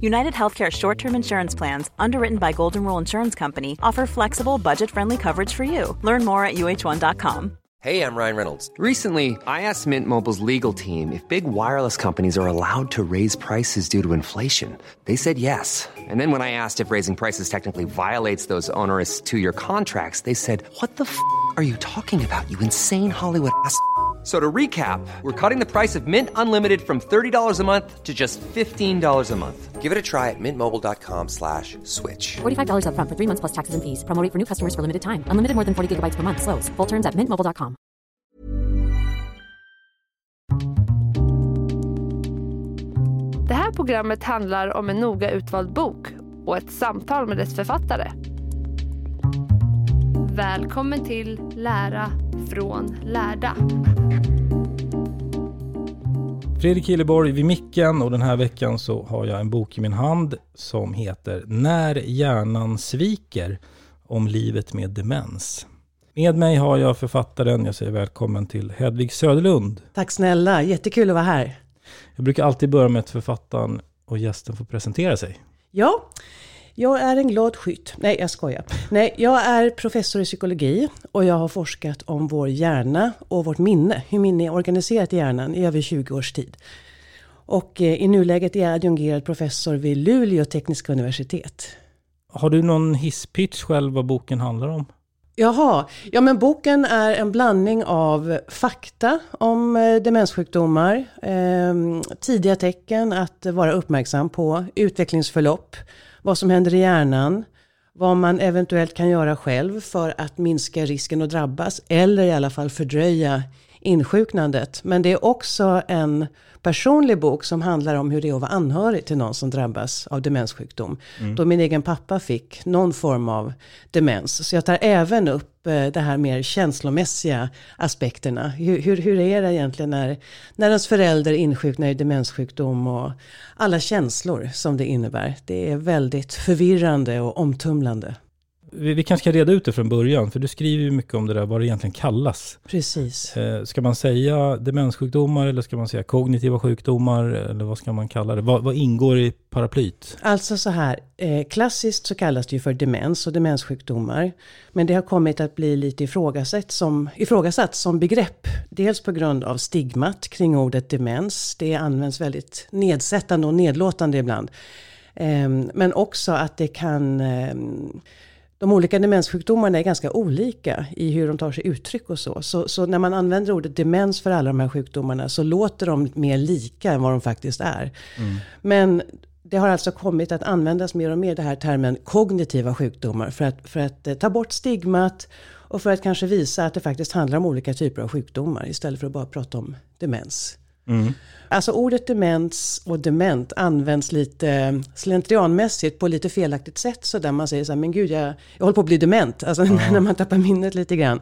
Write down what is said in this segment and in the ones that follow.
United Healthcare short term insurance plans, underwritten by Golden Rule Insurance Company, offer flexible, budget friendly coverage for you. Learn more at uh1.com. Hey, I'm Ryan Reynolds. Recently, I asked Mint Mobile's legal team if big wireless companies are allowed to raise prices due to inflation. They said yes. And then when I asked if raising prices technically violates those onerous two year contracts, they said, What the f are you talking about, you insane Hollywood ass? F- So to recap, we're cutting the price of Mint Unlimited from $30 a month to just $15 a month. Give it a try at mintmobile.com slash switch. $45 upfront for three months plus taxes and fees. Promo rate for new customers for limited time. Unlimited more than 40 gigabytes per month. Slows. Full terms at mintmobile.com. Det här programmet handlar om en noga utvald bok och ett samtal med dess författare. Välkommen till Lära från lärda. Fredrik Hilleborg vid micken och den här veckan så har jag en bok i min hand som heter När hjärnan sviker om livet med demens. Med mig har jag författaren, jag säger välkommen till Hedvig Söderlund. Tack snälla, jättekul att vara här. Jag brukar alltid börja med att författaren och gästen får presentera sig. Ja, jag är en glad skytt. Nej, jag skojar. Nej, jag är professor i psykologi och jag har forskat om vår hjärna och vårt minne, hur minne är organiserat i hjärnan i över 20 års tid. Och eh, i nuläget är jag adjungerad professor vid Luleå tekniska universitet. Har du någon hisspitch själv vad boken handlar om? Jaha, ja men boken är en blandning av fakta om eh, demenssjukdomar, eh, tidiga tecken att vara uppmärksam på, utvecklingsförlopp, vad som händer i hjärnan, vad man eventuellt kan göra själv för att minska risken att drabbas eller i alla fall fördröja insjuknandet. Men det är också en personlig bok som handlar om hur det är att vara anhörig till någon som drabbas av demenssjukdom. Då min egen pappa fick någon form av demens. Så jag tar även upp eh, det här mer känslomässiga aspekterna. Hur, hur, hur är det egentligen när, när ens förälder insjuknar i demenssjukdom och alla känslor som det innebär. Det är väldigt förvirrande och omtumlande. Vi, vi kanske ska reda ut det från början, för du skriver ju mycket om det där, vad det egentligen kallas. Precis. Eh, ska man säga demenssjukdomar eller ska man säga kognitiva sjukdomar? Eller vad ska man kalla det? Vad, vad ingår i paraplyt? Alltså så här, eh, klassiskt så kallas det ju för demens och demenssjukdomar. Men det har kommit att bli lite ifrågasatt som, ifrågasatt som begrepp. Dels på grund av stigmat kring ordet demens. Det används väldigt nedsättande och nedlåtande ibland. Eh, men också att det kan... De olika demenssjukdomarna är ganska olika i hur de tar sig uttryck och så. så. Så när man använder ordet demens för alla de här sjukdomarna så låter de mer lika än vad de faktiskt är. Men det har alltså kommit att användas mer och mer det här termen kognitiva sjukdomar för att, för att eh, ta bort stigmat och för att kanske visa att det faktiskt handlar om olika typer av sjukdomar istället för att bara prata om demens. Mm. Alltså ordet demens och dement används lite slentrianmässigt på lite felaktigt sätt. Så där man säger så här, men gud jag, jag håller på att bli dement. Alltså när man tappar minnet lite grann.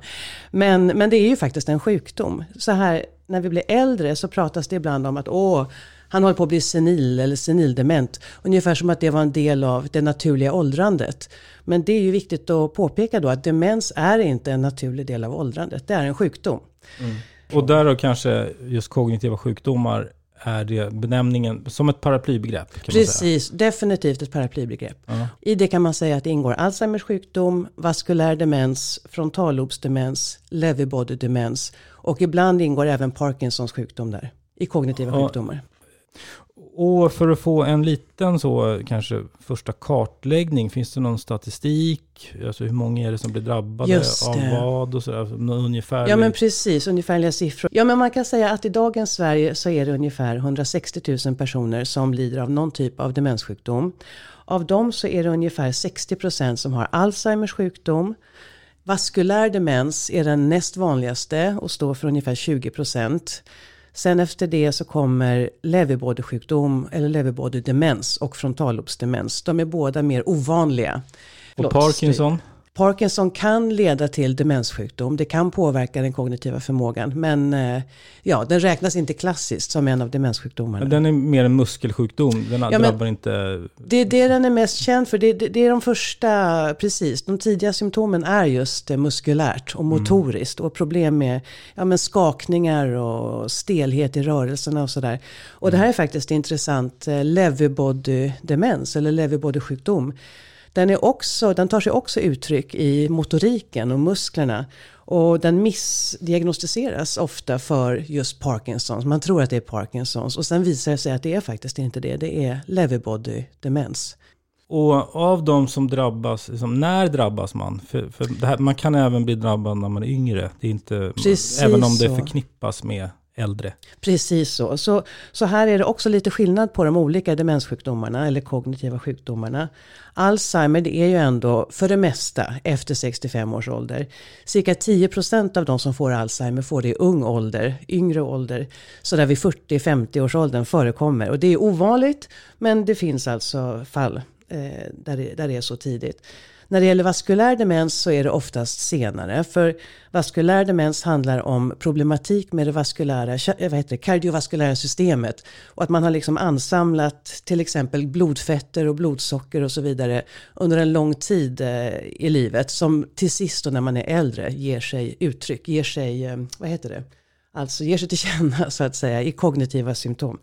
Men, men det är ju faktiskt en sjukdom. Så här, när vi blir äldre så pratas det ibland om att åh, han håller på att bli senil eller senildement. Ungefär som att det var en del av det naturliga åldrandet. Men det är ju viktigt att påpeka då att demens är inte en naturlig del av åldrandet. Det är en sjukdom. Mm. Och därav kanske just kognitiva sjukdomar är det benämningen som ett paraplybegrepp. Precis, definitivt ett paraplybegrepp. I det kan man säga att det ingår Alzheimers sjukdom, vaskulär demens, frontallobsdemens, leverbodydemens och ibland ingår även Parkinsons sjukdom där. I kognitiva Ja. sjukdomar. Och för att få en liten så kanske första kartläggning, finns det någon statistik? Alltså hur många är det som blir drabbade av vad och sådär? Någon Ungefär. Ja men precis, ungefärliga siffror. Ja men man kan säga att i dagens Sverige så är det ungefär 160 000 personer som lider av någon typ av demenssjukdom. Av dem så är det ungefär 60% som har Alzheimers sjukdom. Vaskulär demens är den näst vanligaste och står för ungefär 20 procent. Sen efter det så kommer leverbodysjukdom eller leverbodydemens och frontallobsdemens. De är båda mer ovanliga. Och Parkinson? Parkinson kan leda till demenssjukdom. Det kan påverka den kognitiva förmågan. Men eh, ja, den räknas inte klassiskt som en av demenssjukdomarna. Men den är mer en muskelsjukdom? Den ja, drabbar inte... Det är det den är mest känd för. Det, det, det, är de första, precis. De tidiga symptomen är just eh, muskulärt och mm. motoriskt. Mm. Och problem med ja, men skakningar och stelhet i rörelserna och sådär. Och mm. det här är faktiskt intressant. Eh, leverbody-demens eller leverbody-sjukdom den, är också, den tar sig också uttryck i motoriken och musklerna. Och den missdiagnostiseras ofta för just Parkinsons. Man tror att det är Parkinsons och sen visar det sig att det är faktiskt inte det. Det är leverbody demens. Och av de som drabbas, liksom, när drabbas man? För, för här, man kan även bli drabbad när man är yngre. Det är inte, Precis även om det så. förknippas med äldre. Precis så. så. Så här är det också lite skillnad på de olika demenssjukdomarna eller kognitiva sjukdomarna. Alzheimer det är ju ändå för det mesta efter 65 års ålder. Cirka 10% av de som får Alzheimer får det i ung ålder, yngre ålder. Så där vid 40-50 års åldern förekommer. Och det är ovanligt men det finns alltså fall eh, där, det, där det är så tidigt. När det gäller vaskulär demens så är det oftast senare. För vaskulär demens handlar om problematik med det vaskulära, eh, vad heter det, kardiovaskulära systemet. Och att man har liksom ansamlat till exempel blodfetter och blodsocker och så vidare under en lång tid eh, i livet. Som till sist då när man är äldre ger sig uttryck, ger sig, eh, vad heter det? Alltså ger sig till känna så att säga i kognitiva symptom.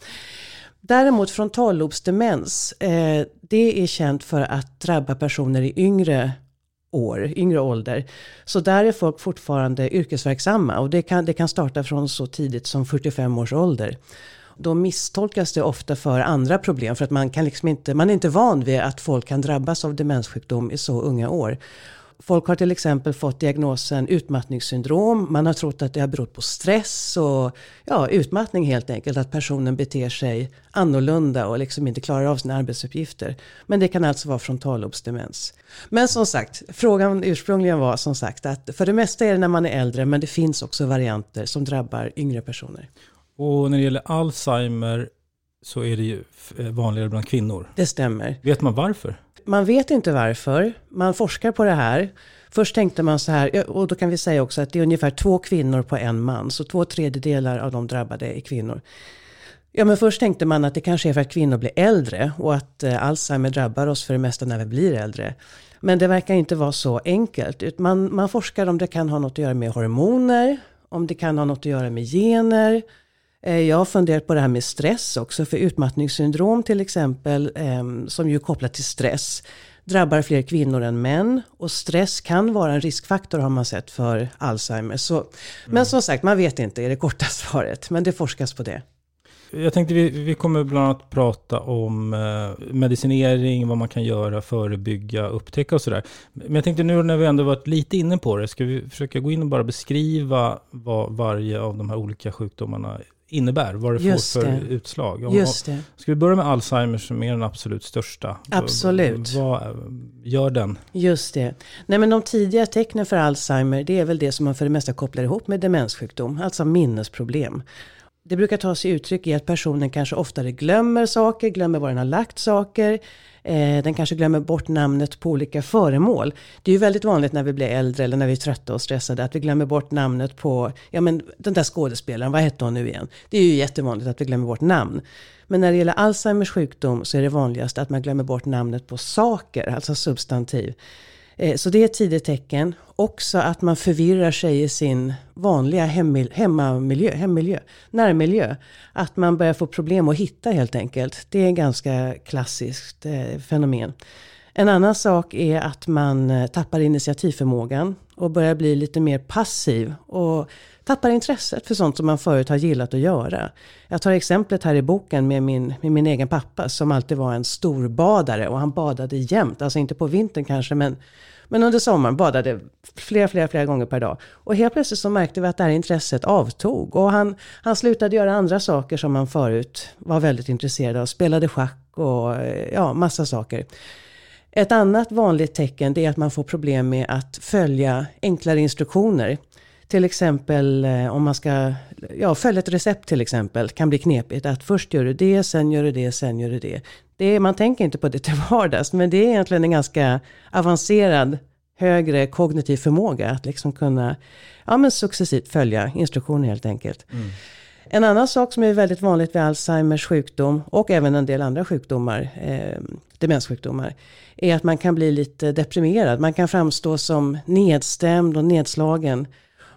Däremot frontallobsdemens, eh, det är känt för att drabba personer i yngre år, yngre ålder. Så där är folk fortfarande yrkesverksamma och det kan, det kan starta från så tidigt som 45 års ålder. Då misstolkas det ofta för andra problem för att man, kan liksom inte, man är inte van vid att folk kan drabbas av demenssjukdom i så unga år. Folk har till exempel fått diagnosen utmattningssyndrom. Man har trott att det har berott på stress och ja, utmattning helt enkelt. Att personen beter sig annorlunda och liksom inte klarar av sina arbetsuppgifter. Men det kan alltså vara frontallobsdemens. Men som sagt, frågan ursprungligen var som sagt att för det mesta är det när man är äldre men det finns också varianter som drabbar yngre personer. Och när det gäller Alzheimer så är det ju vanligare bland kvinnor. Det stämmer. Vet man varför? Man vet inte varför. Man forskar på det här. Först tänkte man så här, och då kan vi säga också att det är ungefär två kvinnor på en man. Så två tredjedelar av de drabbade är kvinnor. Ja men först tänkte man att det kanske är för att kvinnor blir äldre och att eh, Alzheimer drabbar oss för det mesta när vi blir äldre. Men det verkar inte vara så enkelt. Man, man forskar om det kan ha något att göra med hormoner, om det kan ha något att göra med gener, jag har funderat på det här med stress också. För utmattningssyndrom till exempel, ehm, som ju är kopplat till stress, drabbar fler kvinnor än män. Och stress kan vara en riskfaktor har man sett för Alzheimer. Så, mm. Men som sagt, man vet inte är det korta svaret. Men det forskas på det. Jag tänkte vi, vi kommer bland annat prata om eh, medicinering, vad man kan göra, förebygga, upptäcka och sådär. Men jag tänkte nu när vi ändå varit lite inne på det, ska vi försöka gå in och bara beskriva vad varje av de här olika sjukdomarna innebär, vad det Just får för det. utslag. Om, Just det. Ska vi börja med Alzheimer som är den absolut största? Absolut. Vad gör den? Just det. Nej, men de tidiga tecknen för Alzheimer det är väl det som man för det mesta kopplar ihop med demenssjukdom, alltså minnesproblem. Det brukar ta sig uttryck i att personen kanske oftare glömmer saker, glömmer var den har lagt saker. Eh, den kanske glömmer bort namnet på olika föremål. Det är ju väldigt vanligt när vi blir äldre eller när vi är trötta och stressade att vi glömmer bort namnet på, ja men den där skådespelaren, vad hette hon nu igen? Det är ju jättevanligt att vi glömmer bort namn. Men när det gäller Alzheimers sjukdom så är det vanligast att man glömmer bort namnet på saker, alltså substantiv. Eh, så det är ett tidigt tecken. Också att man förvirrar sig i sin vanliga hemmamiljö, hemmiljö, närmiljö. Att man börjar få problem att hitta helt enkelt. Det är ett ganska klassiskt eh, fenomen. En annan sak är att man eh, tappar initiativförmågan och börjar bli lite mer passiv. Och tappar intresset för sånt som man förut har gillat att göra. Jag tar exemplet här i boken med min, med min egen pappa som alltid var en storbadare och han badade jämt. Alltså inte på vintern kanske men, men under sommaren badade flera, flera, flera gånger per dag. Och helt plötsligt så märkte vi att det här intresset avtog. Och han, han slutade göra andra saker som han förut var väldigt intresserad av. Spelade schack och eh, ja, massa saker. Ett annat vanligt tecken det är att man får problem med att följa enklare instruktioner. Till exempel eh, om man ska ja, följa ett recept till exempel kan bli knepigt. Att först gör du det, sen gör du det, sen gör du det. det är, man tänker inte på det till vardags men det är egentligen en ganska avancerad högre kognitiv förmåga att liksom kunna ja, men successivt följa instruktioner helt enkelt. Mm. En annan sak som är väldigt vanligt vid Alzheimers sjukdom och även en del andra sjukdomar, eh, demenssjukdomar, är att man kan bli lite deprimerad. Man kan framstå som nedstämd och nedslagen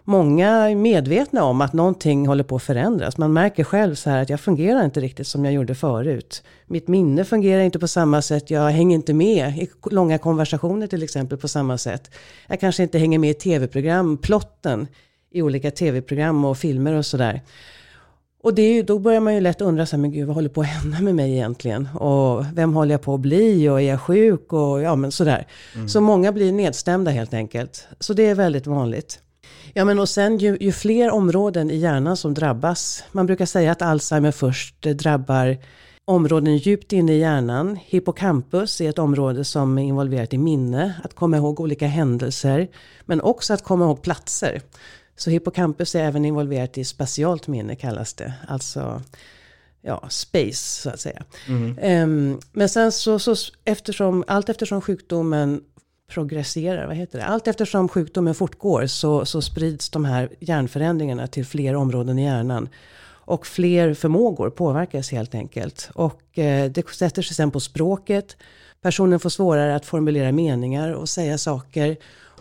många är medvetna om att någonting håller på att förändras. Man märker själv så här att jag fungerar inte riktigt som jag gjorde förut. Mitt minne fungerar inte på samma sätt. Jag hänger inte med i långa konversationer till exempel på samma sätt. Jag kanske inte hänger med i tv-program, plotten i olika tv-program och filmer och sådär. Och det ju, då börjar man ju lätt undra så här, men gud vad håller på att hända med mig egentligen? Och vem håller jag på att bli? Och är jag sjuk? Och ja men sådär. Mm. Så många blir nedstämda helt enkelt. Så det är väldigt vanligt. Ja men och sen ju, ju, fler områden i hjärnan som drabbas. Man brukar säga att Alzheimer först drabbar områden djupt inne i hjärnan. Hippocampus är ett område som är involverat i minne, att komma ihåg olika händelser. Men också att komma ihåg platser. Så hippocampus är även involverat i spatialt minne kallas det. Alltså ja, space så att säga. Mm. Um, men sen så, så eftersom, allt eftersom sjukdomen progresserar, vad heter det? Allt eftersom sjukdomen fortgår så, så sprids de här hjärnförändringarna till fler områden i hjärnan. Och fler förmågor påverkas helt enkelt. Och eh, det sätter sig sen på språket. Personen får svårare att formulera meningar och säga saker.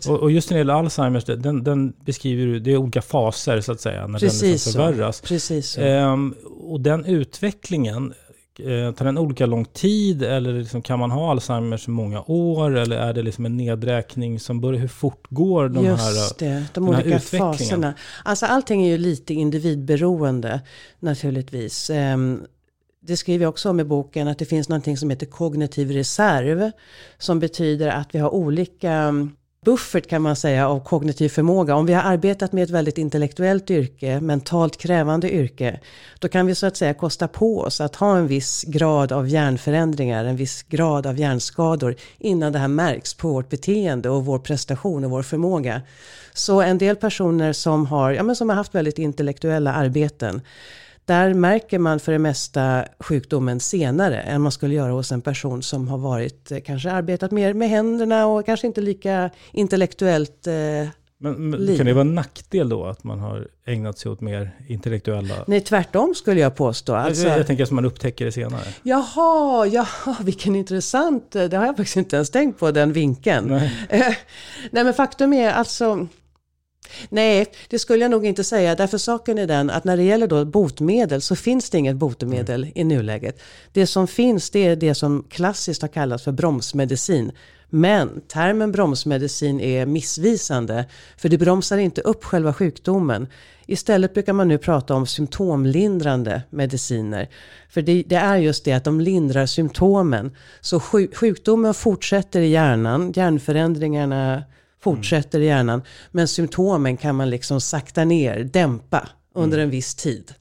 Och, och just när det gäller Alzheimers, den, den beskriver du, det är olika faser så att säga, när Precis den liksom förvärras. Så. Precis så. Ehm, och den utvecklingen, Eh, tar den olika lång tid eller liksom, kan man ha Alzheimers i många år? Eller är det liksom en nedräkning som börjar, hur fort går de Just här det, de olika faserna. Alltså allting är ju lite individberoende naturligtvis. Ehm, det skriver jag också om i boken att det finns någonting som heter kognitiv reserv. Som betyder att vi har olika buffert kan man säga av kognitiv förmåga. Om vi har arbetat med ett väldigt intellektuellt yrke, mentalt krävande yrke, då kan vi så att säga kosta på oss att ha en viss grad av hjärnförändringar, en viss grad av hjärnskador innan det här märks på vårt beteende och vår prestation och vår förmåga. Så en del personer som har, ja, men som har haft väldigt intellektuella arbeten, där märker man för det mesta sjukdomen senare än man skulle göra hos en person som har varit, eh, kanske arbetat mer med händerna och kanske inte lika intellektuellt eh, men, men kan det vara en nackdel då att man har ägnat sig åt mer intellektuella? Nej, tvärtom skulle jag påstå. Alltså, jag, jag tänker att man upptäcker det senare. Jaha, jaha, vilken intressant. Det har jag faktiskt inte ens tänkt på, den vinkeln. Nej, Nej men faktum är alltså, Nej, det skulle jag nog inte säga. Därför saken är den att när det gäller då botemedel så finns det inget botemedel mm. i nuläget. Det som finns det är det som klassiskt har kallats för bromsmedicin. Men termen bromsmedicin är missvisande för det bromsar inte upp själva sjukdomen. Istället brukar man nu prata om symptomlindrande mediciner. För det, det är just det att de lindrar symptomen. Så sjukdomen fortsätter i hjärnan, hjärnförändringarna fortsätter i hjärnan. Men symptomen kan man liksom sakta ner, dämpa under en viss tid.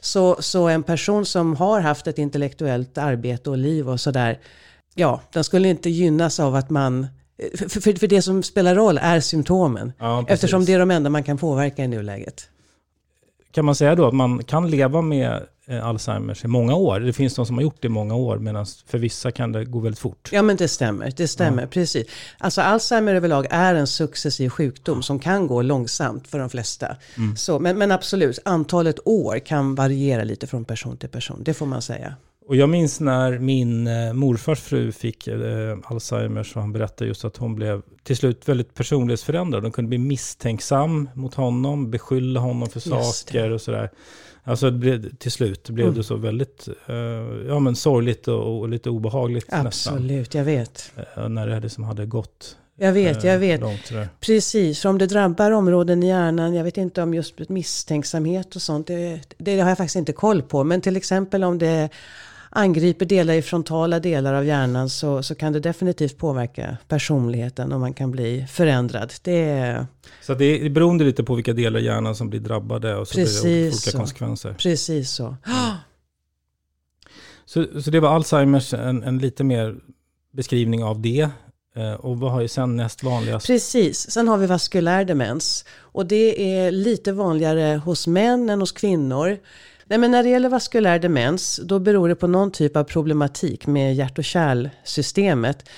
Så, så en person som har haft ett intellektuellt arbete och liv och sådär, ja, den skulle inte gynnas av att man för, för, för det som spelar roll är symptomen. Ja, eftersom det är de enda man kan påverka i nuläget. Kan man säga då att man kan leva med Eh, Alzheimers i många år. Det finns de som har gjort det i många år, medan för vissa kan det gå väldigt fort. Ja, men det stämmer. Det stämmer, ja. precis. Alltså Alzheimer överlag är en successiv sjukdom som kan gå långsamt för de flesta. Mm. Så, men, men absolut, antalet år kan variera lite från person till person. Det får man säga. Och jag minns när min eh, morfars fru fick eh, Alzheimers och han berättade just att hon blev till slut väldigt personlighetsförändrad. Hon kunde bli misstänksam mot honom, beskylla honom för saker och sådär. Alltså till slut blev mm. det så väldigt uh, ja, men sorgligt och, och lite obehagligt Absolut, nästan. jag vet. Uh, när det liksom hade gått jag vet, jag vet. Precis, om det drabbar områden i hjärnan, jag vet inte om just misstänksamhet och sånt, det, det, har jag faktiskt inte koll på. Men till exempel om det angriper delar i frontala delar av hjärnan så, så kan det definitivt påverka personligheten och man kan bli förändrad. Det så det är beroende lite på vilka delar av hjärnan som blir drabbade och så Precis blir det olika så. konsekvenser. Precis så. Så, så det var Alzheimers, en, en lite mer beskrivning av det. Eh, och vad har ju sen näst vanligast? Precis, sen har vi vaskulär demens. Och det är lite vanligare hos män än hos kvinnor. Nej, men när det gäller vaskulär demens, då beror det på någon typ av problematik med hjärt och kärlsystemet.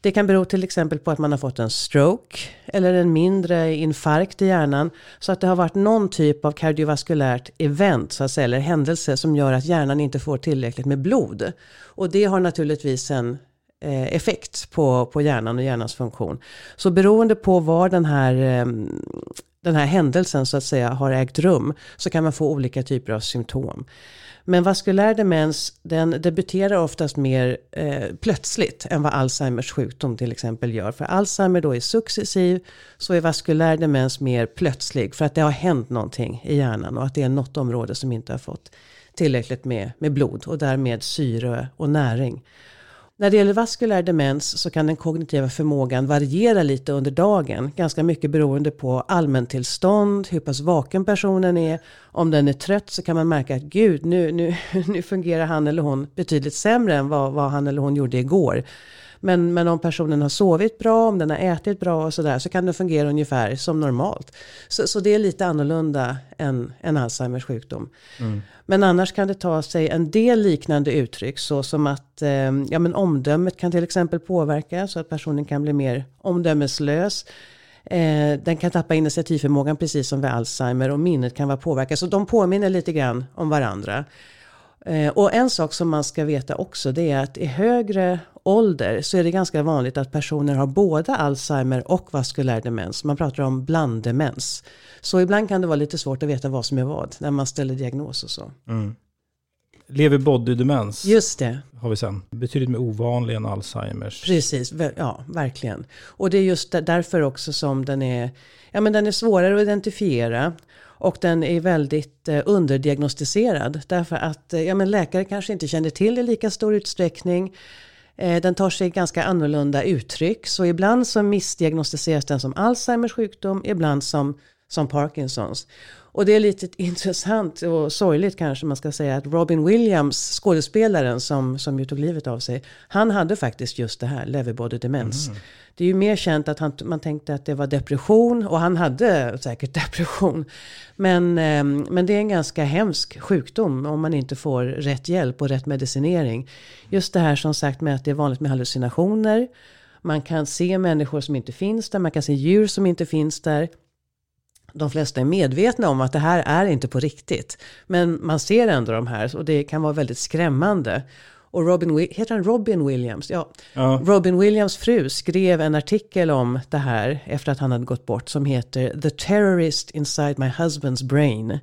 Det kan bero till exempel på att man har fått en stroke eller en mindre infarkt i hjärnan. Så att det har varit någon typ av kardiovaskulärt event, så att säga, eller händelse som gör att hjärnan inte får tillräckligt med blod. Och det har naturligtvis en Eh, effekt på, på hjärnan och hjärnans funktion. Så beroende på var den här ehm, den här händelsen så att säga har ägt rum så kan man få olika typer av symptom. Men vaskulär demens den debuterar oftast mer eh, plötsligt än vad Alzheimers sjukdom till exempel gör. För Alzheimer då är successiv så är vaskulär demens mer plötslig för att det har hänt någonting i hjärnan och att det är något område som inte har fått tillräckligt med, med blod och därmed syre och näring. När det gäller vaskulär demens så kan den kognitiva förmågan variera lite under dagen. Ganska mycket beroende på allmäntillstånd, hur pass vaken personen är. Om den är trött så kan man märka att gud, nu, nu, nu fungerar han eller hon betydligt sämre än vad, vad han eller hon gjorde igår. Men, men om personen har sovit bra, om den har ätit bra och sådär så kan den fungera ungefär som normalt. Så, så det är lite annorlunda än, än Alzheimers sjukdom. Mm. Men annars kan det ta sig en del liknande uttryck så som att eh, ja, men omdömet kan till exempel påverka så att personen kan bli mer omdömeslös. Eh, den kan tappa initiativförmågan precis som vid Alzheimer och minnet kan vara påverkat. Så de påminner lite grann om varandra. Eh, och en sak som man ska veta också det är att i högre ålder så är det ganska vanligt att personer har både Alzheimer och vaskulär demens. Man pratar om blanddemens. Så ibland kan det vara lite svårt att veta vad som är vad när man ställer diagnos och så. Mm. Lever body-demens Just det. har vi sen. Betydligt mer ovanlig än Alzheimers. Precis, ja verkligen. Och det är just därför också som den är, ja, men den är svårare att identifiera. Och den är väldigt eh, underdiagnostiserad. Därför att eh, ja, men läkare kanske inte känner till det i lika stor utsträckning. Eh, den tar sig ganska annorlunda uttryck. Så ibland så missdiagnostiseras den som Alzheimers sjukdom, ibland som, som Parkinsons. Och det är lite intressant och sorgligt kanske man ska säga att Robin Williams, skådespelaren som, som ju tog livet av sig, han hade faktiskt just det här, leverbody demens. Mm. Det är ju mer känt att han, man tänkte att det var depression och han hade säkert depression. Men, eh, men det är en ganska hemsk sjukdom om man inte får rätt hjälp och rätt medicinering. Just det här som sagt med att det är vanligt med hallucinationer. Man kan se människor som inte finns där, man kan se djur som inte finns där de flesta är medvetna om att det här är inte på riktigt. Men man ser ändå de här och det kan vara väldigt skrämmande. Och Robin, heter han Robin Williams? Ja. ja. Robin Williams fru skrev en artikel om det här efter att han hade gått bort som heter The Terrorist Inside My Husband's Brain.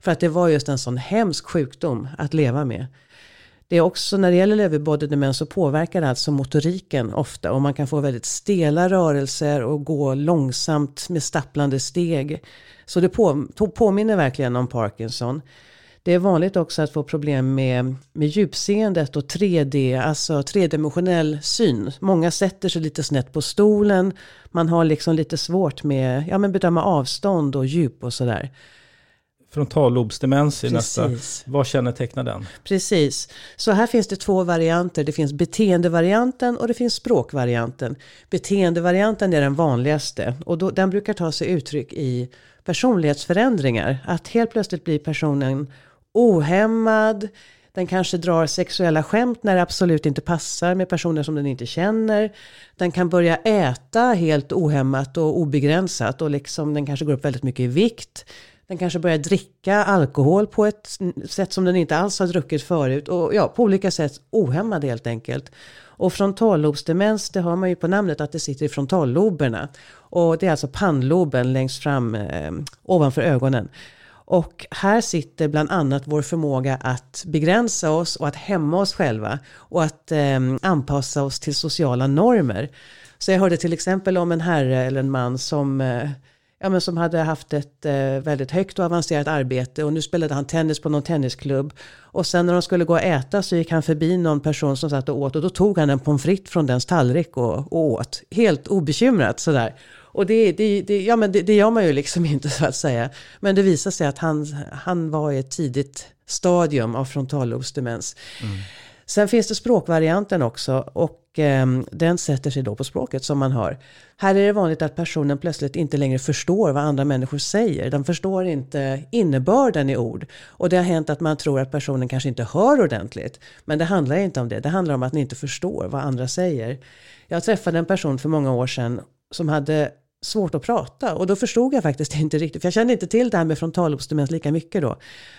För att det var just en sån hemsk sjukdom att leva med. Det är också när det gäller leverbody demens så påverkar det alltså motoriken ofta och man kan få väldigt stela rörelser och gå långsamt med stapplande steg. Så det på, påminner verkligen om Parkinson. Det är vanligt också att få problem med, med djupseendet och 3D, alltså tredimensionell syn. Många sätter sig lite snett på stolen. Man har liksom lite svårt med ja, men bedöma avstånd och djup och sådär frontallobsdemens i nästa. Vad kännetecknar den? Precis. Så här finns det två varianter. Det finns beteendevarianten och det finns språkvarianten. Beteendevarianten är den vanligaste och då, den brukar ta sig uttryck i personlighetsförändringar. Att helt plötsligt blir personen ohämmad, den kanske drar sexuella skämt när det absolut inte passar med personer som den inte känner. Den kan börja äta helt ohämmat och obegränsat och liksom den kanske går upp väldigt mycket i vikt. Den kanske börjar dricka alkohol på ett sätt som den inte alls har druckit förut. Och ja, på olika sätt ohämmad helt enkelt. Och frontallobsdemens, det har man ju på namnet att det sitter i frontalloberna. Och det är alltså pannloben längst fram eh, ovanför ögonen. Och här sitter bland annat vår förmåga att begränsa oss och att hämma oss själva. Och att eh, anpassa oss till sociala normer. Så jag hörde till exempel om en herre eller en man som eh, ja, men som hade haft ett eh, väldigt högt och avancerat arbete och nu spelade han tennis på någon tennisklubb. Och sen när de skulle gå och äta så gick han förbi någon person som satt och åt och då tog han en pommes frites från dens tallrik och, och åt. Helt obekymrat sådär. Och det, det, det, ja, men det, det gör man ju liksom inte så att säga. Men det visar sig att han, han var i ett tidigt stadium av frontallobsdemens. Mm. Sen finns det språkvarianten också och eh, den sätter sig då på språket som man hör. Här är det vanligt att personen plötsligt inte längre förstår vad andra människor säger. Den förstår inte innebörden i ord. Och det har hänt att man tror att personen kanske inte hör ordentligt. Men det handlar inte om det. Det handlar om att ni inte förstår vad andra säger. Jag träffade en person för många år sedan som hade svårt att prata. Och då förstod jag faktiskt inte riktigt, för jag kände inte till det här med frontalobstemens lika mycket då.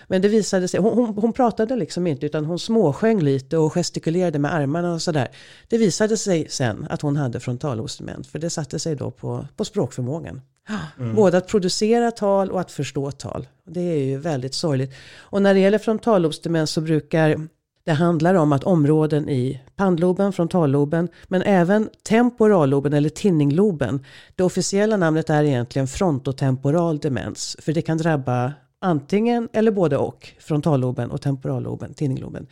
Men det visade sig, hon, hon, hon pratade liksom inte utan hon småsjöng lite och gestikulerade med armarna och sådär. Det visade sig sen att hon hade frontalobstement, för det satte sig då på, på språkförmågan. Mm. Både att producera tal och att förstå tal. Det är ju väldigt sorgligt. Och när det gäller frontalobstemens så brukar det handlar om att områden i pannloben, frontalloben, men även temporalloben eller tinningloben. Det officiella namnet är egentligen frontotemporal demens, för det kan drabba antingen eller både och, frontalloben och temporalloben, tinningloben.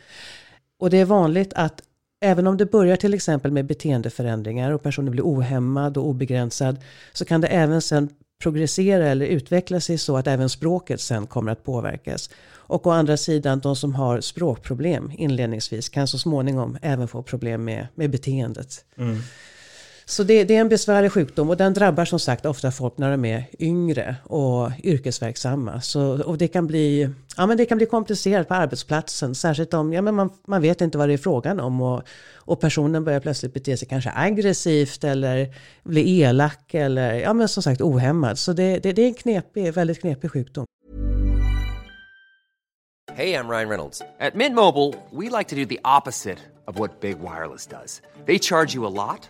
Och det är vanligt att Även om det börjar till exempel med beteendeförändringar och personen blir ohämmad och obegränsad så kan det även sen progressera eller utveckla sig så att även språket sen kommer att påverkas. Och å andra sidan, de som har språkproblem inledningsvis kan så småningom även få problem med, med beteendet. Mm. Så det, det, är en besvärlig sjukdom och den drabbar som sagt ofta folk när de är yngre och yrkesverksamma. Så, och det kan, bli, ja, men det kan bli komplicerat på arbetsplatsen, särskilt om ja, men man, man vet inte vad det är frågan om. Och, och personen börjar plötsligt bete sig kanske aggressivt eller bli elak eller ja, men som sagt ohämmad. Så det, det, det är en knepig, väldigt knepig sjukdom. Hej, jag Ryan Reynolds. På Mint Mobile, we like to do the opposite of what Big Wireless does. They charge you a lot.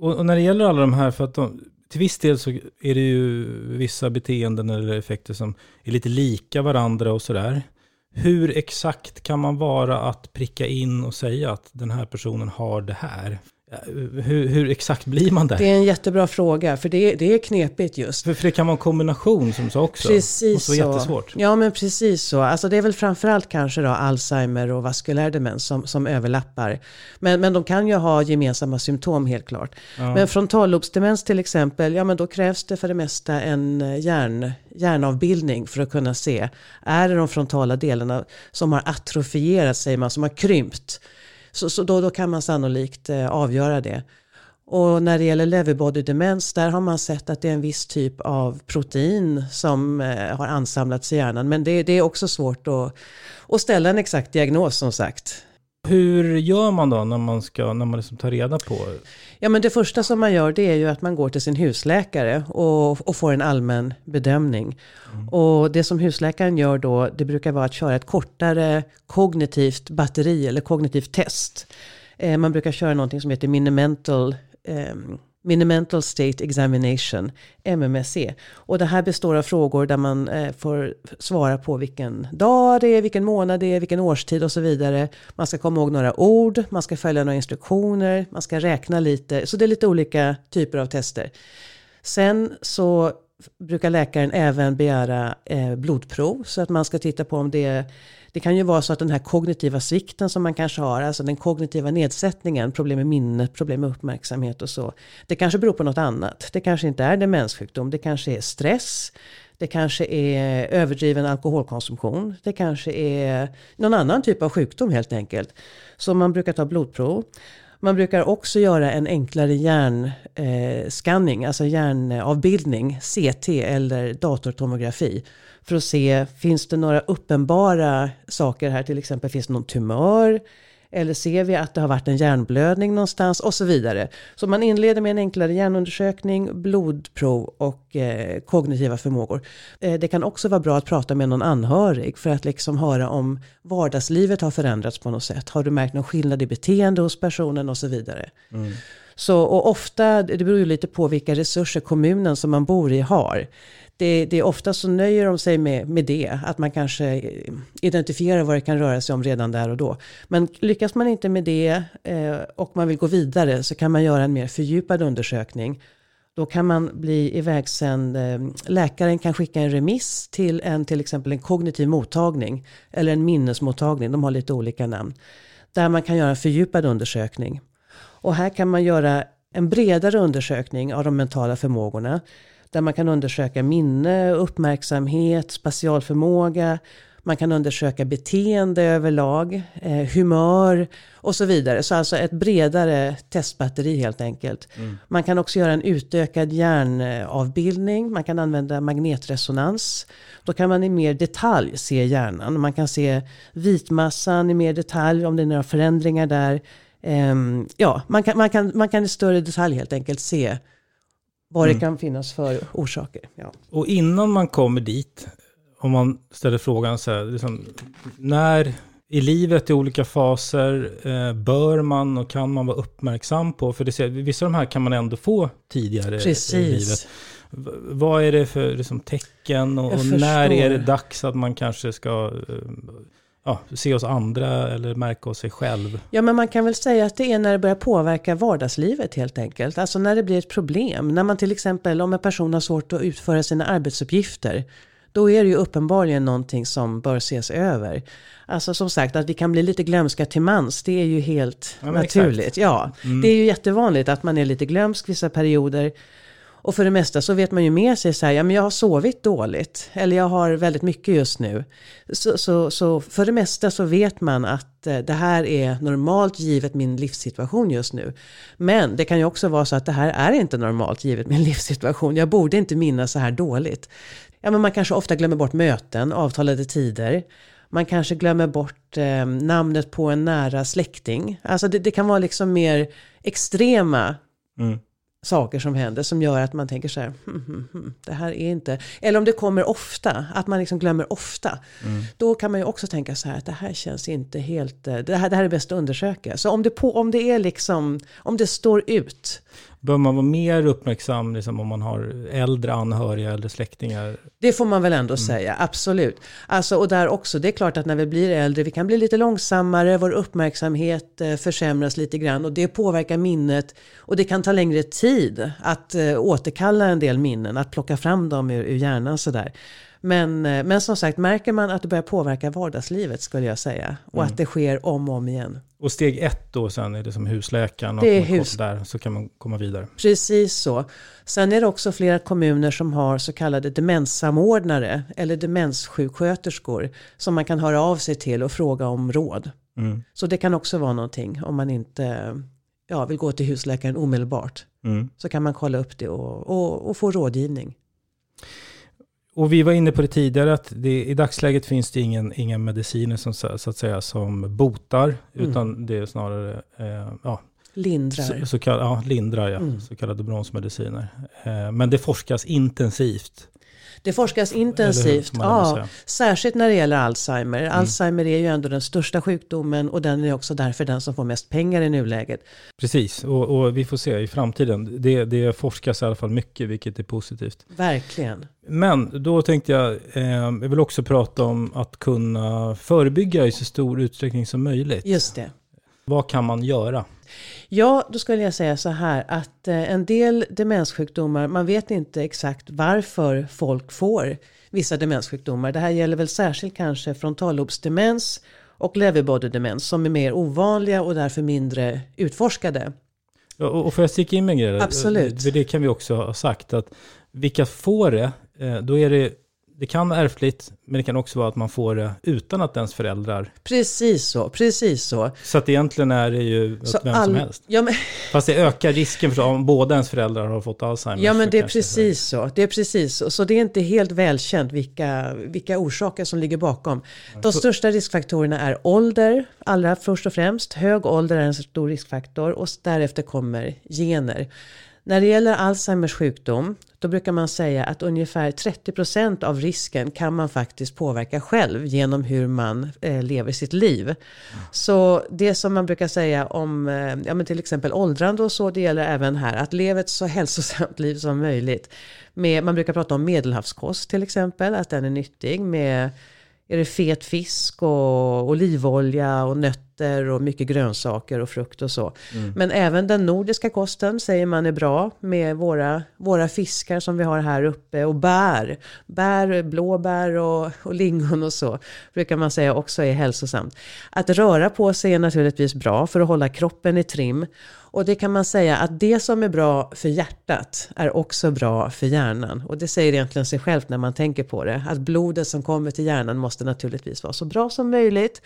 Och, och, när det gäller alla de här, för att de, till viss del så är det ju vissa beteenden eller effekter som är lite lika varandra och sådär. Hur exakt kan man vara att pricka in och säga att den här personen har det här? Hur, hur, exakt blir man där? Det är en jättebra fråga, för det, det är knepigt just. För, för det kan vara en kombination som du sa också. Precis så. jättesvårt. Ja, men precis så. Alltså det är väl framförallt kanske då Alzheimer och vaskulär demens som, som överlappar. Men, men de kan ju ha gemensamma symptom helt klart. Ja. Men frontallobsdemens till exempel, ja men då krävs det för det mesta en eh, hjärn, hjärnavbildning för att kunna se. Är det de frontala delarna som har atrofierat, säger man, som har krympt? Så, så då, då kan man sannolikt eh, avgöra det. Och när det gäller leverbody demens, där har man sett att det är en viss typ av protein som eh, har ansamlats i hjärnan. Men det, det är också svårt att, att ställa en exakt diagnos som sagt. Hur gör man då när man, ska, när man liksom tar reda på? Ja men det första som man gör det är ju att man går till sin husläkare och, och får en allmän bedömning. Mm. Och det som husläkaren gör då det brukar vara att köra ett kortare kognitivt batteri eller kognitivt test. Eh, man brukar köra någonting som heter minimental eh, Minimental State Examination, MMSE. Och det här består av frågor där man eh, får svara på vilken dag det är, vilken månad det är, vilken årstid och så vidare. Man ska komma ihåg några ord, man ska följa några instruktioner, man ska räkna lite. Så det är lite olika typer av tester. Sen så brukar läkaren även begära eh, blodprov så att man ska titta på om det är det kan ju vara så att den här kognitiva svikten som man kanske har, alltså den kognitiva nedsättningen, problem med minnet, problem med uppmärksamhet och så. Det kanske beror på något annat. Det kanske inte är demenssjukdom, det kanske är stress. Det kanske är överdriven alkoholkonsumtion. Det kanske är någon annan typ av sjukdom helt enkelt. Så man brukar ta blodprov. Man brukar också göra en enklare hjärnskanning, eh, alltså hjärnavbildning, CT eller datortomografi. För att se, finns det några uppenbara saker här? Till exempel finns det någon tumör? Eller ser vi att det har varit en hjärnblödning någonstans? Och så vidare. Så man inleder med en enklare hjärnundersökning, blodprov och eh, kognitiva förmågor. Eh, det kan också vara bra att prata med någon anhörig för att liksom höra om vardagslivet har förändrats på något sätt. Har du märkt någon skillnad i beteende hos personen och så vidare. Mm. Så, och ofta, det beror ju lite på vilka resurser kommunen som man bor i har det, det är ofta så nöjer de sig med, med det, att man kanske identifierar vad det kan röra sig om redan där och då. Men lyckas man inte med det eh, och man vill gå vidare så kan man göra en mer fördjupad undersökning. Då kan man bli ivägsänd, eh, läkaren kan skicka en remiss till en till exempel en kognitiv mottagning eller en minnesmottagning, de har lite olika namn. Där man kan göra en fördjupad undersökning. Och här kan man göra en bredare undersökning av de mentala förmågorna där man kan undersöka minne, uppmärksamhet, spatialförmåga. Man kan undersöka beteende överlag, eh, humör och så vidare. Så alltså ett bredare testbatteri helt enkelt. Mm. Man kan också göra en utökad hjärnavbildning. Man kan använda magnetresonans. Då kan man i mer detalj se hjärnan. Man kan se vitmassan i mer detalj om det är några förändringar där. Um, ja, man kan, man, kan, man kan i större detalj helt enkelt se vad det mm. kan finnas för orsaker. Ja. Och innan man kommer dit, om man ställer frågan så här, liksom, när i livet i olika faser eh, bör man och kan man vara uppmärksam på? För det, vissa av de här kan man ändå få tidigare Precis. i livet. V vad är det för liksom, tecken och, och när är det dags att man kanske ska eh, ja, se oss andra eller märka oss sig själv? Ja, men man kan väl säga att det är när det börjar påverka vardagslivet helt enkelt. Alltså när det blir ett problem. När man till exempel, om en person har svårt att utföra sina arbetsuppgifter. Då är det ju uppenbarligen någonting som bör ses över. Alltså som sagt att vi kan bli lite glömska till mans, det är ju helt ja, naturligt. Exakt. Ja, mm. det är ju jättevanligt att man är lite glömsk vissa perioder. Och för det mesta så vet man ju med sig så här, ja men jag har sovit dåligt. Eller jag har väldigt mycket just nu. Så, så, så för det mesta så vet man att eh, det här är normalt givet min livssituation just nu. Men det kan ju också vara så att det här är inte normalt givet min livssituation. Jag borde inte minnas så här dåligt. Ja men man kanske ofta glömmer bort möten, avtalade tider. Man kanske glömmer bort eh, namnet på en nära släkting. Alltså det, det kan vara liksom mer extrema mm saker som händer som gör att man tänker så här, hm, hm, hm, det här är inte, eller om det kommer ofta, att man liksom glömmer ofta, mm. då kan man ju också tänka så här att det här känns inte helt, eh, det här, det här är bäst att undersöka. Så om det, på, om det är liksom, om det står ut, Bör man vara mer uppmärksam liksom, om man har äldre anhöriga eller släktingar? Det får man väl ändå mm. säga, absolut. Alltså, och där också, det är klart att när vi blir äldre, vi kan bli lite långsammare, vår uppmärksamhet eh, försämras lite grann och det påverkar minnet. Och det kan ta längre tid att eh, återkalla en del minnen, att plocka fram dem ur, ur hjärnan sådär. Men, eh, men som sagt, märker man att det börjar påverka vardagslivet skulle jag säga. Och mm. att det sker om och om igen. Och steg ett då sen är det som husläkaren och det är hus... där så kan man komma vidare. Precis så. Sen är det också flera kommuner som har så kallade demenssamordnare eller demenssjuksköterskor som man kan höra av sig till och fråga om råd. Mm. Så det kan också vara någonting om man inte ja, vill gå till husläkaren omedelbart. Mm. Så kan man kolla upp det och, och, och få rådgivning. Och vi var inne på det tidigare att det, i dagsläget finns det ingen, inga mediciner som, så att säga, som botar, mm. utan det är snarare eh, ja, Lindrar. Så, så kallade, ja, lindrar, ja. Mm. Så kallade bromsmediciner. Eh, men det forskas intensivt det forskas intensivt, ja, särskilt när det gäller Alzheimer. Mm. Alzheimer är ju ändå den största sjukdomen och den är också därför den som får mest pengar i nuläget. Precis, och, och vi får se i framtiden. Det, det forskas i alla fall mycket, vilket är positivt. Verkligen. Men då tänkte jag, eh, jag vill också prata om att kunna förebygga i så stor utsträckning som möjligt. Just det. Vad kan man göra? Ja, då skulle jag säga så här att eh, en del demenssjukdomar, man vet inte exakt varför folk får vissa demenssjukdomar. Det här gäller väl särskilt kanske frontallobsdemens och leverbodydemens som är mer ovanliga och därför mindre utforskade. Och, och får jag sticka in med en grej? Absolut. För det kan vi också ha sagt att vilka får det, eh, då är det det kan vara ärftligt, men det kan också vara att man får det utan att ens föräldrar... Precis så, precis så. Så att egentligen är det ju Så åt vem all- som helst. Ja, men, Fast det ökar risken för om båda ens föräldrar har fått Alzheimers. ja, men det är precis så. Det är precis så. Så det är inte helt välkänt vilka, vilka orsaker som ligger bakom. De största riskfaktorerna är ålder, allra först och främst. Hög ålder är en stor riskfaktor och därefter kommer gener. När det gäller Alzheimers sjukdom, då brukar man säga att ungefär 30% av risken kan man faktiskt påverka själv genom hur man eh, lever sitt liv. Så det som man brukar säga om eh, ja, men till exempel åldrande och så, det gäller även här. Att leva ett så hälsosamt liv som möjligt. Med, man brukar prata om medelhavskost till exempel, att den är nyttig. Med är det fet fisk och olivolja och nötter och mycket grönsaker och frukt och så. Men även den nordiska kosten säger man är bra med våra, våra fiskar som vi har här uppe och bär. Bär, blåbär och, och lingon och så brukar man säga också är hälsosamt. Att röra på sig är naturligtvis bra för att hålla kroppen i trim. Och det kan man säga att det som är bra för hjärtat är också bra för hjärnan. Och det säger egentligen sig självt när man tänker på det. Att blodet som kommer till hjärnan måste naturligtvis vara så bra som möjligt.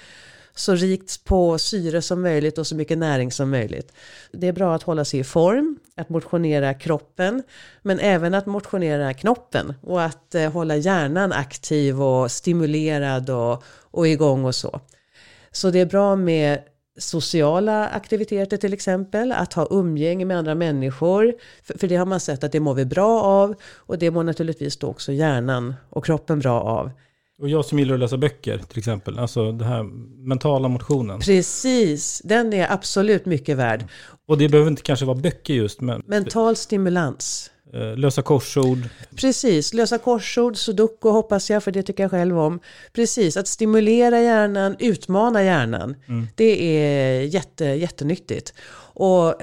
Så rikt på syre som möjligt och så mycket näring som möjligt. Det är bra att hålla sig i form, att motionera kroppen, men även att motionera knoppen och att eh, hålla hjärnan aktiv och stimulerad och, och igång och så. Så det är bra med sociala aktiviteter till exempel, att ha umgänge med andra människor. För, för det har man sett att det mår vi bra av och det mår naturligtvis då också hjärnan och kroppen bra av. Och jag som gillar att läsa böcker till exempel, alltså den här mentala motionen. Precis, den är absolut mycket värd. Och det behöver inte kanske vara böcker just, men Mental stimulans. eh, lösa korsord. Precis, lösa korsord, sudoku hoppas jag, för det tycker jag själv om. Precis, att stimulera hjärnan, utmana hjärnan. Det är jätte, jättenyttigt. Och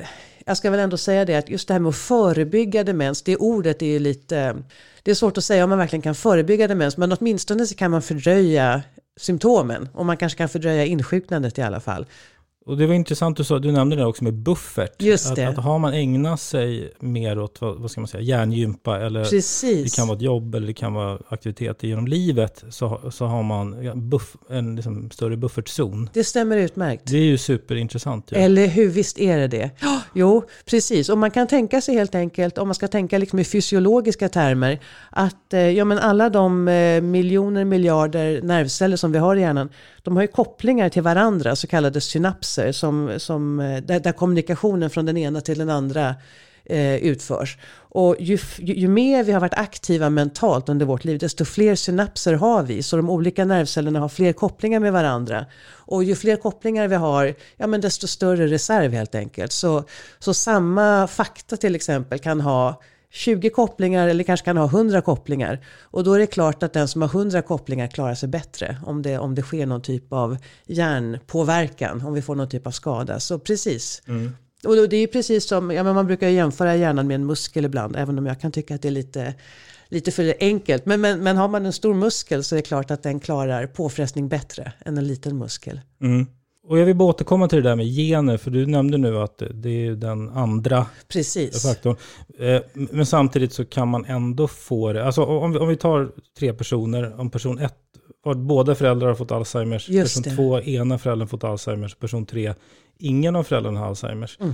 jag ska väl ändå säga det att just det här med att förebygga demens, det ordet är ju lite... Det är svårt att säga om man verkligen kan förebygga demens, men åtminstone så kan man fördröja symptomen. Och man kanske kan fördröja insjuknandet i alla fall. Och det var intressant du sa, du nämnde det också med buffert. Just att, det. Att har man ägnat sig mer åt, vad, vad ska man säga, hjärngympa eller Precis. det kan vara ett jobb eller det kan vara aktiviteter genom livet så, så har man ja, buff, en liksom större buffertzon. Det stämmer utmärkt. Det är ju superintressant. Ju. Eller hur, visst är det det? Ja, Jo, precis. Och man kan tänka sig helt enkelt, om man ska tänka liksom i fysiologiska termer, att eh, ja, men alla de eh, miljoner, miljarder nervceller som vi har i hjärnan, de har ju kopplingar till varandra, så kallade synapser, som, som, eh, där, där kommunikationen från den ena till den andra eh, utförs. Och ju, ju, ju mer vi har varit aktiva mentalt under vårt liv, desto fler synapser har vi. Så de olika nervcellerna har fler kopplingar med varandra. Och ju fler kopplingar vi har, ja men desto större reserv helt enkelt. Så, så samma fakta till exempel kan ha 20 kopplingar eller kanske kan ha 100 kopplingar. Och då är det klart att den som har 100 kopplingar klarar sig bättre om det, om det sker någon typ av hjärnpåverkan, om vi får någon typ av skada. Så precis. Och då, det är precis som, ja, men man brukar jämföra hjärnan med en muskel ibland, även om jag kan tycka att det är lite, lite för enkelt. Men, men, men har man en stor muskel så är det klart att den klarar påfrestning bättre än en liten muskel. Mm. Och jag vill bara återkomma till det där med gener, för du nämnde nu att det är den andra Precis. faktorn. Eh, Men samtidigt så kan man ändå få det, alltså om vi, om vi tar tre personer, om person ett, båda föräldrar har fått Alzheimers, Just person det. två, ena föräldern fått Alzheimers, person tre, ingen av föräldrarna har Alzheimers. Mm.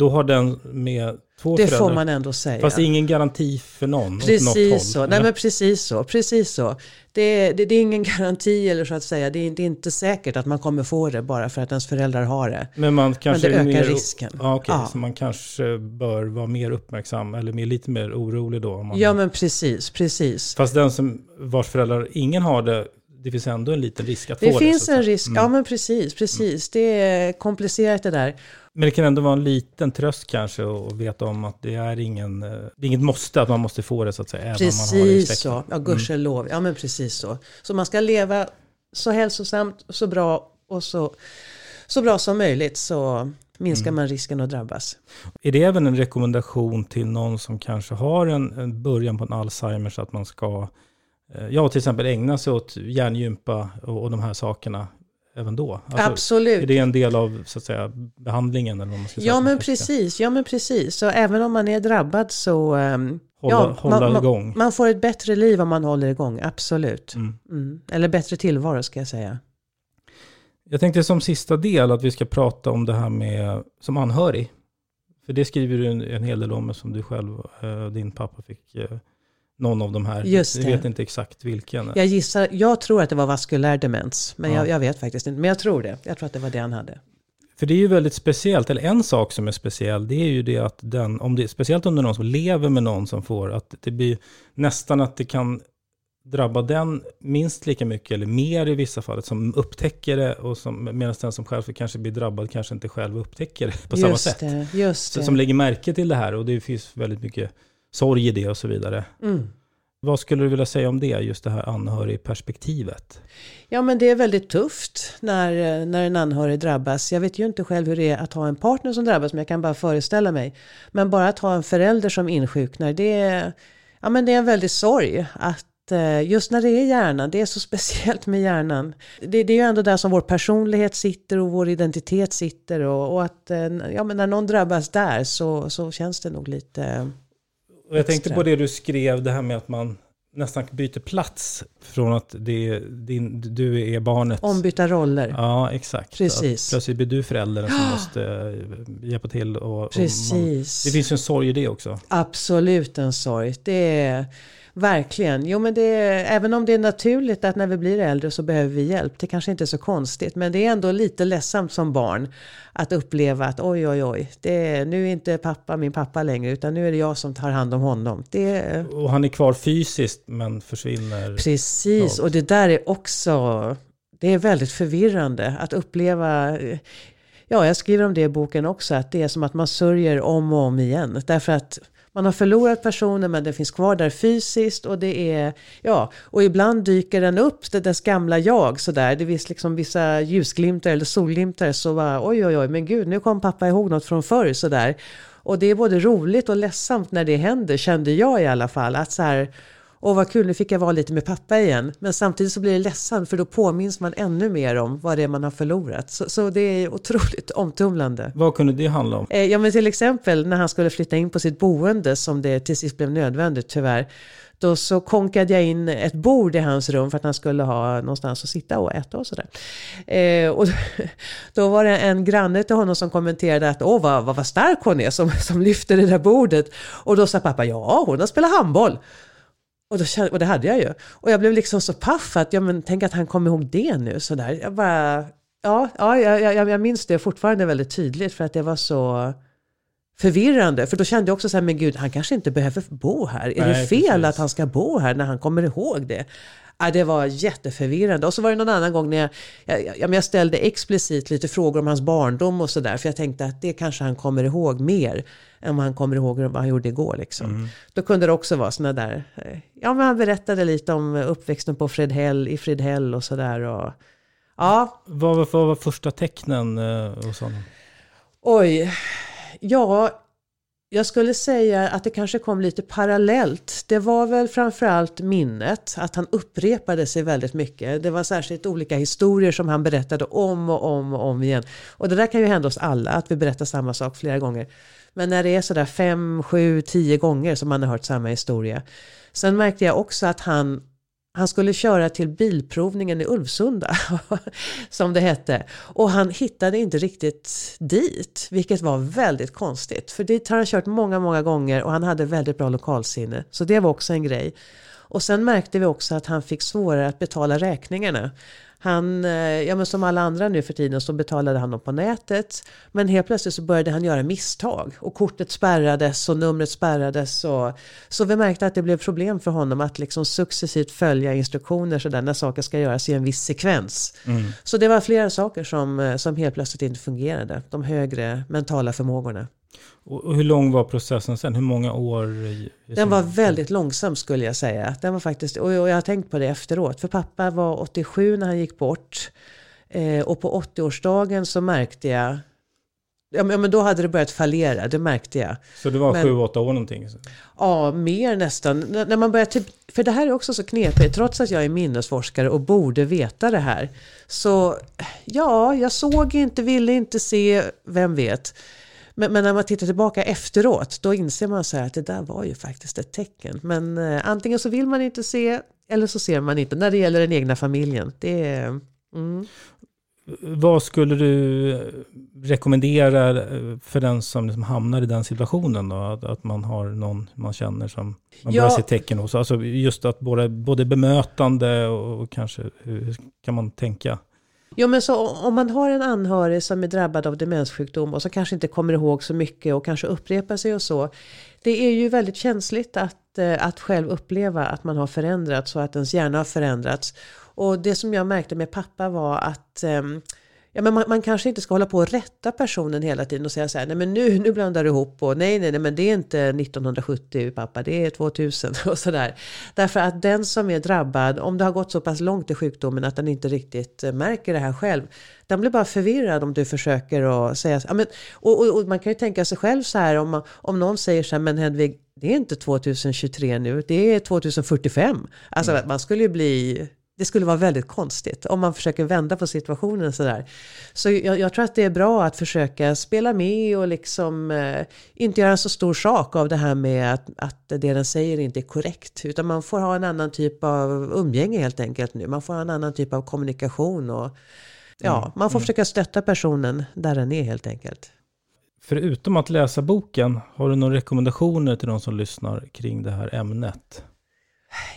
Då har den med två Det föräldrar, får man ändå säga. fast ingen garanti för någon, håll. Precis så. Nej, eller? men precis så. Precis så. Det, det, det är ingen garanti eller så att säga. Det är, det är inte säkert att man kommer få det bara för att ens föräldrar har det. Men man kanske det är ökar mer, risken. Ja, okej, Ja. så man kanske bör vara mer uppmärksam eller mer, lite mer orolig då. Om man, Ja men precis, precis. Fast den som, vars föräldrar ingen har det, det finns ändå en liten risk att Det få finns det. så att en risk, Mm. ja men precis, precis. Det är komplicerat det där. Men det kan ändå vara en liten tröst kanske att veta om att det är ingen, eh, det är inget måste att man måste få det så att säga. även om man har Precis så, ja gudskelov. Ja men precis så. Så man ska leva så hälsosamt, så bra och så, så bra som möjligt så minskar Mm. man risken att drabbas. Är det även en rekommendation till någon som kanske har en, en början på en Alzheimers att man ska, eh, ja till exempel ägna sig åt hjärngympa och, och de här sakerna även då? Alltså, Absolut. Är det en del av så att säga, behandlingen? Eller vad man ska säga, Ja som men precis, ja men precis. Så även om man är drabbad så ehm, Hålla, ja, hålla man, igång. Man, man får ett bättre liv om man håller igång, absolut. Mm. Mm. Eller bättre tillvaro ska jag säga. Jag tänkte som sista del att vi ska prata om det här med som anhörig. För det skriver du en, en hel del om som du själv, eh, din pappa fick eh, någon av de här. Just Jag vet inte exakt vilken. Jag gissar, jag tror att det var vaskulär demens. Men Ja. jag, jag vet faktiskt inte. Men jag tror det. Jag tror att det var det han hade. För det är ju väldigt speciellt, eller en sak som är speciell, det är ju det att den, om det, speciellt om det är någon som lever med någon som får, att det blir nästan att det kan drabba den minst lika mycket eller mer i vissa fall, som upptäcker det och som, medan den som själv kanske blir drabbad kanske inte själv upptäcker det på samma just sätt. Det, just Så, det. som lägger märke till det här och det finns väldigt mycket sorg i det och så vidare. Mm. Vad skulle du vilja säga om det, just det här anhörigperspektivet? Ja men det är väldigt tufft när, när en anhörig drabbas. Jag vet ju inte själv hur det är att ha en partner som drabbas men jag kan bara föreställa mig. Men bara att ha en förälder som insjuknar det är, ja, men det är en väldig sorg. Att eh, just när det är hjärnan, det är så speciellt med hjärnan. Det, det är ju ändå där som vår personlighet sitter och vår identitet sitter. Och, och att eh, ja, men när någon drabbas där så, så känns det nog lite... Och jag tänkte på det du skrev, det här med att man nästan byter plats från att det din, du är barnet. Ombytta roller. Ja, exakt. Precis. Att plötsligt blir du föräldern som måste eh, hjälpa till. Och, och man, Precis. det finns ju en sorg i det också. Absolut en sorg. Det är verkligen. Jo men det är, även om det är naturligt att när vi blir äldre så behöver vi hjälp. Det kanske inte är så konstigt. Men det är ändå lite ledsamt som barn. Att uppleva att oj oj oj. Det är, nu är inte pappa min pappa längre. Utan nu är det jag som tar hand om honom. Det Och han är kvar fysiskt men försvinner. Precis, Ja. och det där är också, det är väldigt förvirrande att uppleva, ja jag skriver om det i boken också, att det är som att man sörjer om och om igen. Därför att man har förlorat personen men den finns kvar där fysiskt och det är, ja, och ibland dyker den upp, det dess gamla jag sådär. Det finns liksom vissa ljusglimtar eller solglimtar så bara oj oj oj, men gud nu kom pappa ihåg något från förr sådär. Och det är både roligt och ledsamt när det händer, kände jag i alla fall. Att så här, åh vad kul, nu fick jag vara lite med pappa igen. Men samtidigt så blir det ledsamt för då påminns man ännu mer om vad det är man har förlorat. Så, så det är otroligt omtumlande. Vad kunde det handla om? Eh, Ja men till exempel när han skulle flytta in på sitt boende som det till sist blev nödvändigt tyvärr. Då så konkade jag in ett bord i hans rum för att han skulle ha någonstans att sitta och äta och sådär. Eh, och då var det en granne till honom som kommenterade att åh vad, vad, vad stark hon är som, som lyfter det där bordet. Och då sa pappa ja hon har spelat handboll. Och, då, kände- och det hade jag ju. Och jag blev liksom så paff att, ja men tänk att han kom ihåg det nu sådär. Jag bara, ja, ja jag, jag, jag minns det fortfarande väldigt tydligt för att det var så förvirrande. För då kände jag också så här, men gud, han kanske inte behöver bo här. Är Nej, det fel precis. att han ska bo här när han kommer ihåg det? Ja, det var jätteförvirrande. Och så var det någon annan gång när jag, jag, jag, jag ställde explicit lite frågor om hans barndom och sådär. För jag tänkte att det kanske han kommer ihåg mer än vad han kommer ihåg vad han gjorde igår. Liksom. Då kunde det också vara sådana där, eh, ja men han berättade lite om uppväxten på Fredhäll, i Fredhäll och sådär. Och, ja, Vad var, vad var första tecknen eh, hos honom? Oj, ja, jag skulle säga att det kanske kom lite parallellt. Det var väl framförallt minnet, att han upprepade sig väldigt mycket. Det var särskilt olika historier som han berättade om och om och om igen. Och det där kan ju hända oss alla, att vi berättar samma sak flera gånger. Men när det är sådär fem, sju, tio gånger som man har hört samma historia. Sen märkte jag också att han han skulle köra till bilprovningen i Ulvsunda, som det hette. Och han hittade inte riktigt dit, vilket var väldigt konstigt. För dit har han kört många, många gånger och han hade väldigt bra lokalsinne. Så det var också en grej. Och sen märkte vi också att han fick svårare att betala räkningarna. Han, eh, ja men som alla andra nu för tiden så betalade han dem på nätet. Men helt plötsligt så började han göra misstag. Och kortet spärrades och numret spärrades. Och, så vi märkte att det blev problem för honom att liksom successivt följa instruktioner sådär när saker ska göras i en viss sekvens. Så det var flera saker som, eh, som helt plötsligt inte fungerade. De högre mentala förmågorna. Och, hur lång var processen sen? Hur många år? Den var väldigt långsam skulle jag säga. Den var faktiskt, och jag har tänkt på det efteråt. För pappa var 87 när han gick bort. Eh, och på 80-årsdagen så märkte jag Ja men då hade det börjat fallera, det märkte jag. Så det var men, 7-8 år någonting? Ja, mer nästan. När man börjar typ, för det här är också så knepigt, trots att jag är minnesforskare och borde veta det här. Så ja, jag såg inte, ville inte se, vem vet. Men, men, när man tittar tillbaka efteråt, då inser man så här att det där var ju faktiskt ett tecken. Men eh, antingen så vill man inte se, eller så ser man inte. När det gäller den egna familjen. Det mm. Vad skulle du rekommendera för den som liksom hamnar i den situationen då? Att, att man har någon man känner som man ja. börjar se tecken hos. Alltså just att både, både bemötande och kanske hur kan man tänka? Jo men så om man har en anhörig som är drabbad av demenssjukdom och som kanske inte kommer ihåg så mycket och kanske upprepar sig och så. Det är ju väldigt känsligt att, eh, att själv uppleva att man har förändrats och att ens hjärna har förändrats. Och det som jag märkte med pappa var att um, Ja, men man, man, kanske inte ska hålla på och rätta personen hela tiden och säga så här, nej men nu, nu blandar du ihop och nej, nej, nej, men det är inte 1970 pappa, det är 2000 och sådär. Därför att den som är drabbad, om det har gått så pass långt i sjukdomen att den inte riktigt märker det här själv, den blir bara förvirrad om du försöker att säga, ja, men, och, och, och, man kan ju tänka sig själv så här, om, om någon säger så här, men Hedvig, det är inte 2023 nu, det är 2045. Alltså mm. man skulle ju bli det skulle vara väldigt konstigt om man försöker vända på situationen sådär. Så jag, jag tror att det är bra att försöka spela med och liksom eh, inte göra en så stor sak av det här med att, att det den säger inte är korrekt. Utan man får ha en annan typ av umgänge helt enkelt nu. Man får ha en annan typ av kommunikation och ja, mm. man får mm. försöka stötta personen där den är helt enkelt. Förutom att läsa boken, har du några rekommendationer till de som lyssnar kring det här ämnet?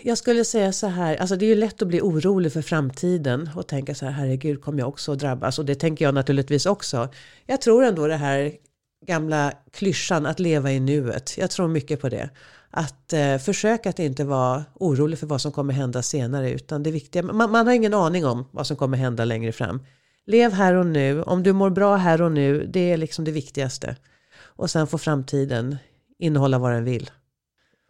Jag skulle säga så här, alltså det är ju lätt att bli orolig för framtiden och tänka så här, herregud kommer jag också att drabbas? Och det tänker jag naturligtvis också. Jag tror ändå det här gamla klyschan att leva i nuet. Jag tror mycket på det. Att eh, försöka att inte vara orolig för vad som kommer hända senare. Utan det viktiga, man, man har ingen aning om vad som kommer hända längre fram. Lev här och nu. Om du mår bra här och nu, det är liksom det viktigaste. Och sen får framtiden innehålla vad den vill.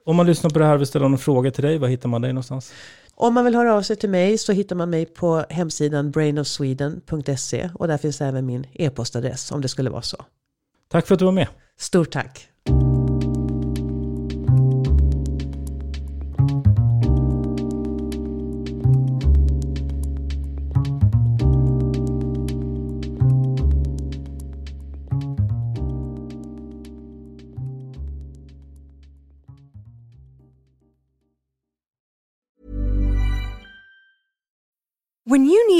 Om man lyssnar på det här och vill ställa någon fråga till dig, var hittar man dig någonstans? Om man vill höra av sig till mig så hittar man mig på hemsidan brainofsweden.se och där finns även min e-postadress om det skulle vara så. Tack för att du var med. Stort tack.